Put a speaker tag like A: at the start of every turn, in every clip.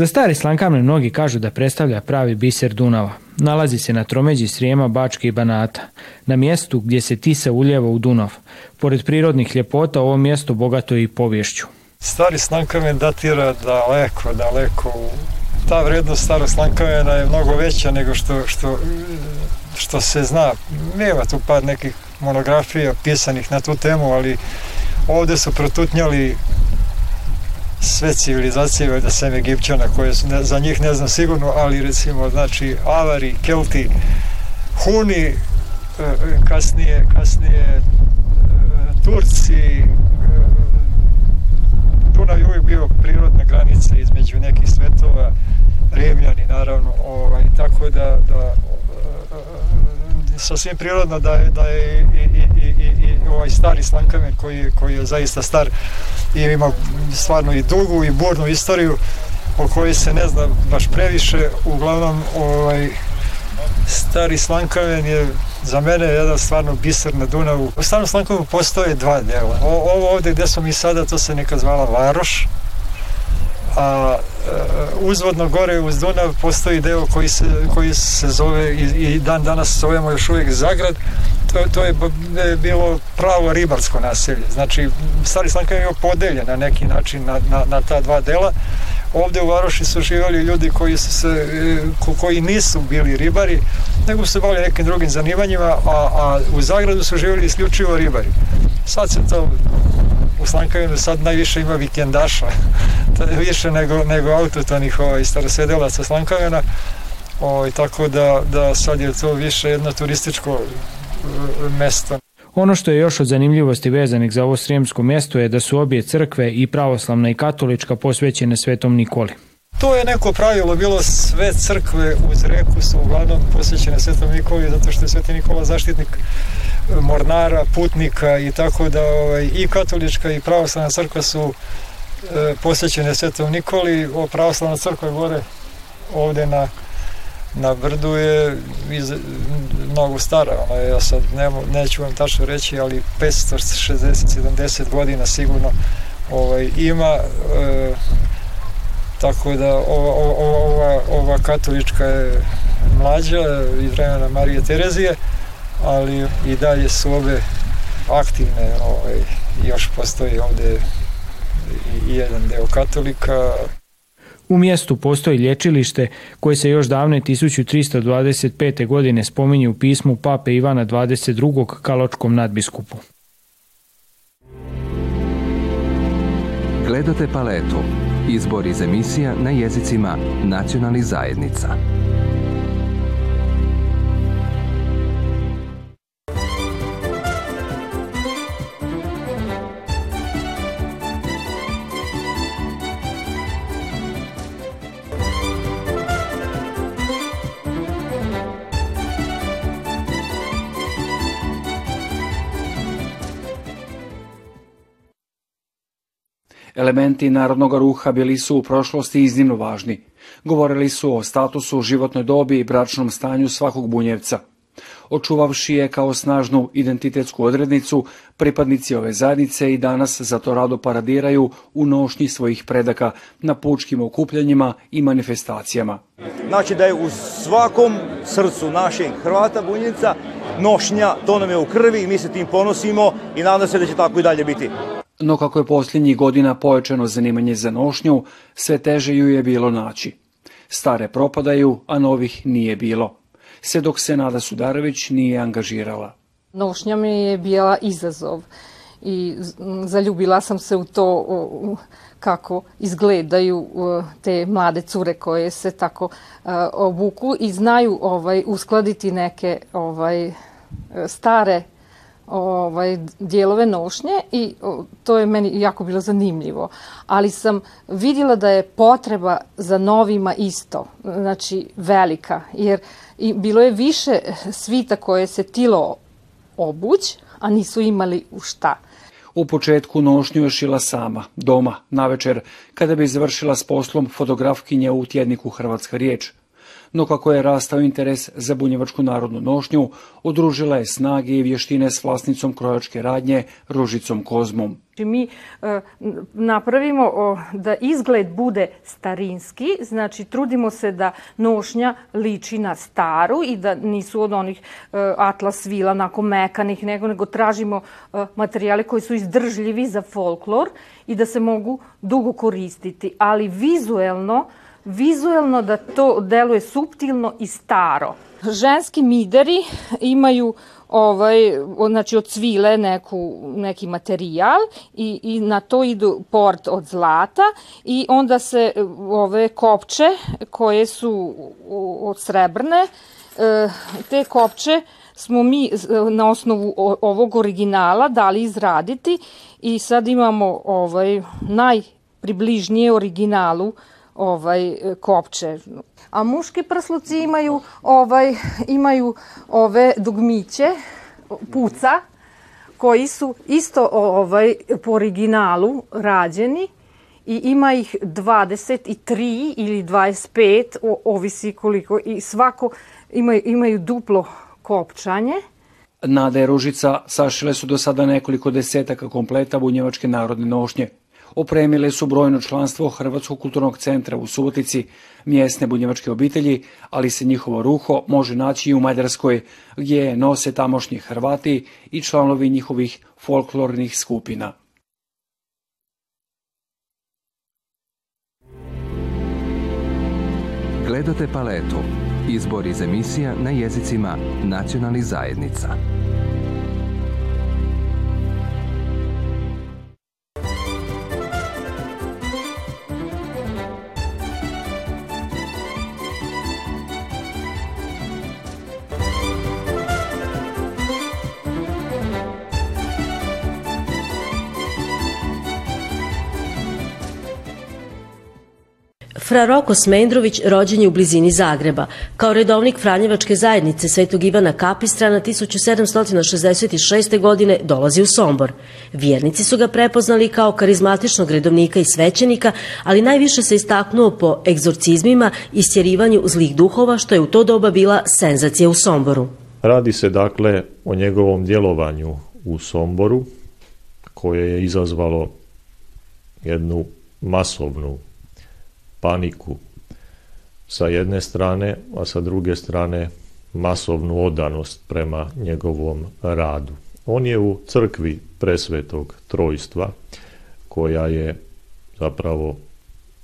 A: Za stari slankamen mnogi kažu da predstavlja pravi biser Dunava. Nalazi se na tromeđi Srijema, Bačke i Banata, na mjestu gdje se Tisa uljeva u Dunav. Pored prirodnih ljepota ovo mjesto bogato je i povješću.
B: Stari slankamen datira daleko, daleko. Ta vrijednost starog slankamena je mnogo veća nego što, što, što se zna. Nema tu par nekih monografija pisanih na tu temu, ali ovdje su protutnjali sve civilizacije da sem Egipćana koje su, za njih ne znam sigurno, ali recimo znači Avari, Kelti, Huni, e, kasnije, kasnije e, Turci, e, tu je uvijek bio prirodna granica između nekih svetova, Rimljani naravno, ovaj, tako da, da sasvim prirodno da je, da i, i, i, ovaj stari Slankamen koji, koji je zaista star i ima stvarno i dugu i burnu istoriju o kojoj se ne znam baš previše. Uglavnom, ovaj, stari Slankamen je za mene jedan stvarno biser na Dunavu. U starom slankovu postoje dva dela. ovo ovdje gdje smo mi sada, to se nekad zvala Varoš, a e, uzvodno gore uz Dunav postoji deo koji se, koji se zove i, i dan danas zovemo još uvijek Zagrad, to, je e, bilo pravo ribarsko naselje. Znači, Stari Slanka je bio podeljen na neki način na, ta dva dela. Ovdje u Varoši su živjeli ljudi koji, e, koji nisu bili ribari, nego su se bavili nekim drugim zanimanjima, a, u Zagradu su živjeli isključivo ribari. Sad se to u Slankavinu sad najviše ima vikendaša, više nego, nego autotonih ovaj, starosedelaca Slankavina, ovaj, tako da, da sad je to više jedno turističko mesta.
A: Ono što je još od zanimljivosti vezanih za ovo srijemsko mjesto je da su obje crkve i pravoslavna i katolička posvećene svetom Nikoli.
B: To je neko pravilo, bilo sve crkve uz reku su uglavnom posvećene svetom Nikoli zato što je sveti Nikola zaštitnik e, mornara, putnika i tako da ovaj, i katolička i pravoslavna crkva su e, posvećene svetom Nikoli, o pravoslavna crkva gore ovdje na na brdu je iz, mnogo stara, ona ja sad ne, neću vam tačno reći, ali 560-70 godina sigurno ovaj, ima, e, tako da ova, ova, ova, katolička je mlađa iz vremena Marije Terezije, ali i dalje su ove aktivne, ovaj, još postoji ovdje i jedan deo katolika,
A: u mjestu postoji lječilište koje se još davne 1325. godine spominje u pismu pape Ivana 22. kaločkom nadbiskupu. Gledate paletu. Izbor iz emisija na jezicima nacionalnih zajednica. Elementi narodnog ruha bili su u prošlosti iznimno važni. Govorili su o statusu, životnoj dobi i bračnom stanju svakog bunjevca. Očuvavši je kao snažnu identitetsku odrednicu, pripadnici ove zajednice i danas za to rado paradiraju u nošnji svojih predaka na pučkim okupljanjima i manifestacijama.
C: Znači da je u svakom srcu našeg Hrvata bunjevca nošnja, to nam je u krvi i mi se tim ponosimo i nadam se da će tako i dalje biti
A: no kako je posljednjih godina povećano zanimanje za nošnju, sve teže ju je bilo naći. Stare propadaju, a novih nije bilo. Sve dok se Nada Sudarević nije angažirala.
D: Nošnja mi je bila izazov i zaljubila sam se u to kako izgledaju te mlade cure koje se tako e, obuku i znaju ovaj uskladiti neke ovaj e, stare ovaj, dijelove nošnje i to je meni jako bilo zanimljivo. Ali sam vidjela da je potreba za novima isto, znači velika, jer i bilo je više svita koje se tilo obuć, a nisu imali u šta.
A: U početku nošnju je šila sama, doma, na večer, kada bi završila s poslom fotografkinje u tjedniku Hrvatska riječ – no kako je rastao interes za bunjevačku narodnu nošnju, udružila je snage i vještine s vlasnicom krojačke radnje Ružicom Kozmom.
E: Znači, mi e, napravimo da izgled bude starinski, znači trudimo se da nošnja liči na staru i da nisu od onih e, atlas vila nako mekanih, nego, nego tražimo e, materijale koji su izdržljivi za folklor i da se mogu dugo koristiti. Ali vizuelno vizuelno da to deluje subtilno i staro.
F: Ženski mideri imaju ovaj, znači od svile neku, neki materijal i, i na to idu port od zlata i onda se ove kopče koje su od srebrne, e, te kopče smo mi e, na osnovu ovog originala dali izraditi i sad imamo ovaj najpribližnije originalu ovaj e, kopče.
G: A muški prsluci imaju ovaj imaju ove dugmiće puca koji su isto ovaj po originalu rađeni i ima ih 23 ili 25, o, ovisi koliko i svako imaju, imaju duplo kopčanje.
A: Nada i Ružica sašile su do sada nekoliko desetaka kompleta bunjevačke narodne nošnje opremile su brojno članstvo Hrvatskog kulturnog centra u Subotici, mjesne bunjevačke obitelji, ali se njihovo ruho može naći i u Mađarskoj, gdje je nose tamošnji Hrvati i članovi njihovih folklornih skupina. Gledate paletu. Izbor iz emisija na jezicima nacionalnih zajednica.
H: Fra Roko Smendrović rođen je u blizini Zagreba. Kao redovnik Franjevačke zajednice Svetog Ivana Kapistra na 1766. godine dolazi u Sombor. Vjernici su ga prepoznali kao karizmatičnog redovnika i svećenika, ali najviše se istaknuo po egzorcizmima i stjerivanju zlih duhova, što je u to doba bila senzacija u Somboru.
I: Radi se dakle o njegovom djelovanju u Somboru, koje je izazvalo jednu masovnu paniku sa jedne strane, a sa druge strane masovnu odanost prema njegovom radu. On je u crkvi presvetog trojstva, koja je zapravo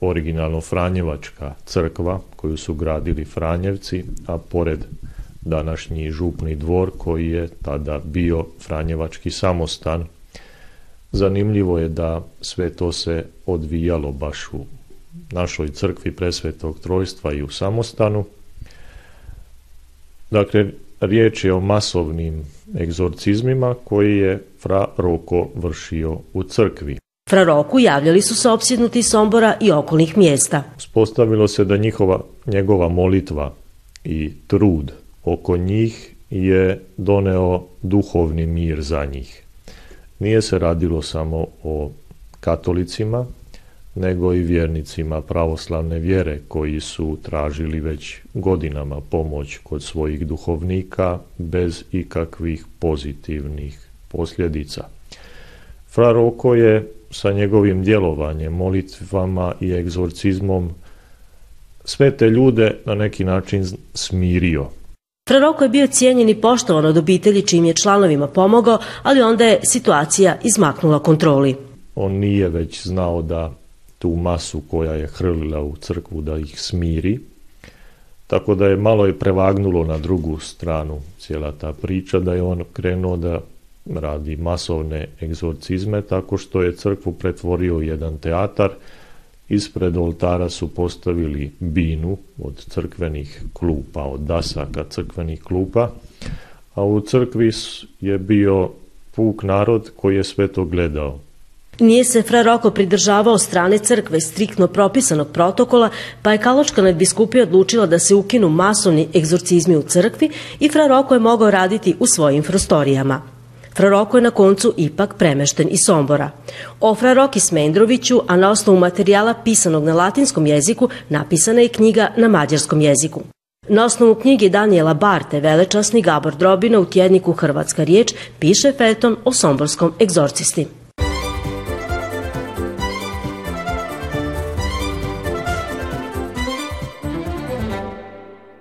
I: originalno Franjevačka crkva koju su gradili Franjevci, a pored današnji župni dvor koji je tada bio Franjevački samostan. Zanimljivo je da sve to se odvijalo baš u našoj crkvi presvetog trojstva i u samostanu. Dakle, riječ je o masovnim egzorcizmima koji je fra Roko vršio u crkvi.
H: Fra Roku javljali su se opsjednuti Sombora i okolnih mjesta.
I: Spostavilo se da njihova, njegova molitva i trud oko njih je doneo duhovni mir za njih. Nije se radilo samo o katolicima, nego i vjernicima pravoslavne vjere koji su tražili već godinama pomoć kod svojih duhovnika bez ikakvih pozitivnih posljedica. Fra Roko je sa njegovim djelovanjem, molitvama i egzorcizmom sve te ljude na neki način smirio.
H: Fraroko je bio cijenjen i poštovan od obitelji čim je članovima pomogao, ali onda je situacija izmaknula kontroli.
I: On nije već znao da tu masu koja je hrlila u crkvu da ih smiri. Tako da je malo je prevagnulo na drugu stranu cijela ta priča, da je on krenuo da radi masovne egzorcizme, tako što je crkvu pretvorio u jedan teatar. Ispred oltara su postavili binu od crkvenih klupa, od dasaka crkvenih klupa, a u crkvi je bio puk narod koji je sve to gledao.
H: Nije se fra Roko pridržavao strane crkve striktno propisanog protokola, pa je Kaločka nadbiskupija odlučila da se ukinu masovni egzorcizmi u crkvi i fra je mogao raditi u svojim prostorijama. Fra je na koncu ipak premešten iz Sombora. O Fra Roki Smendroviću, a na osnovu materijala pisanog na latinskom jeziku, napisana je knjiga na mađarskom jeziku. Na osnovu knjige Daniela Barte, velečasni Gabor Drobina u tjedniku Hrvatska riječ, piše fetom o somborskom egzorcisti.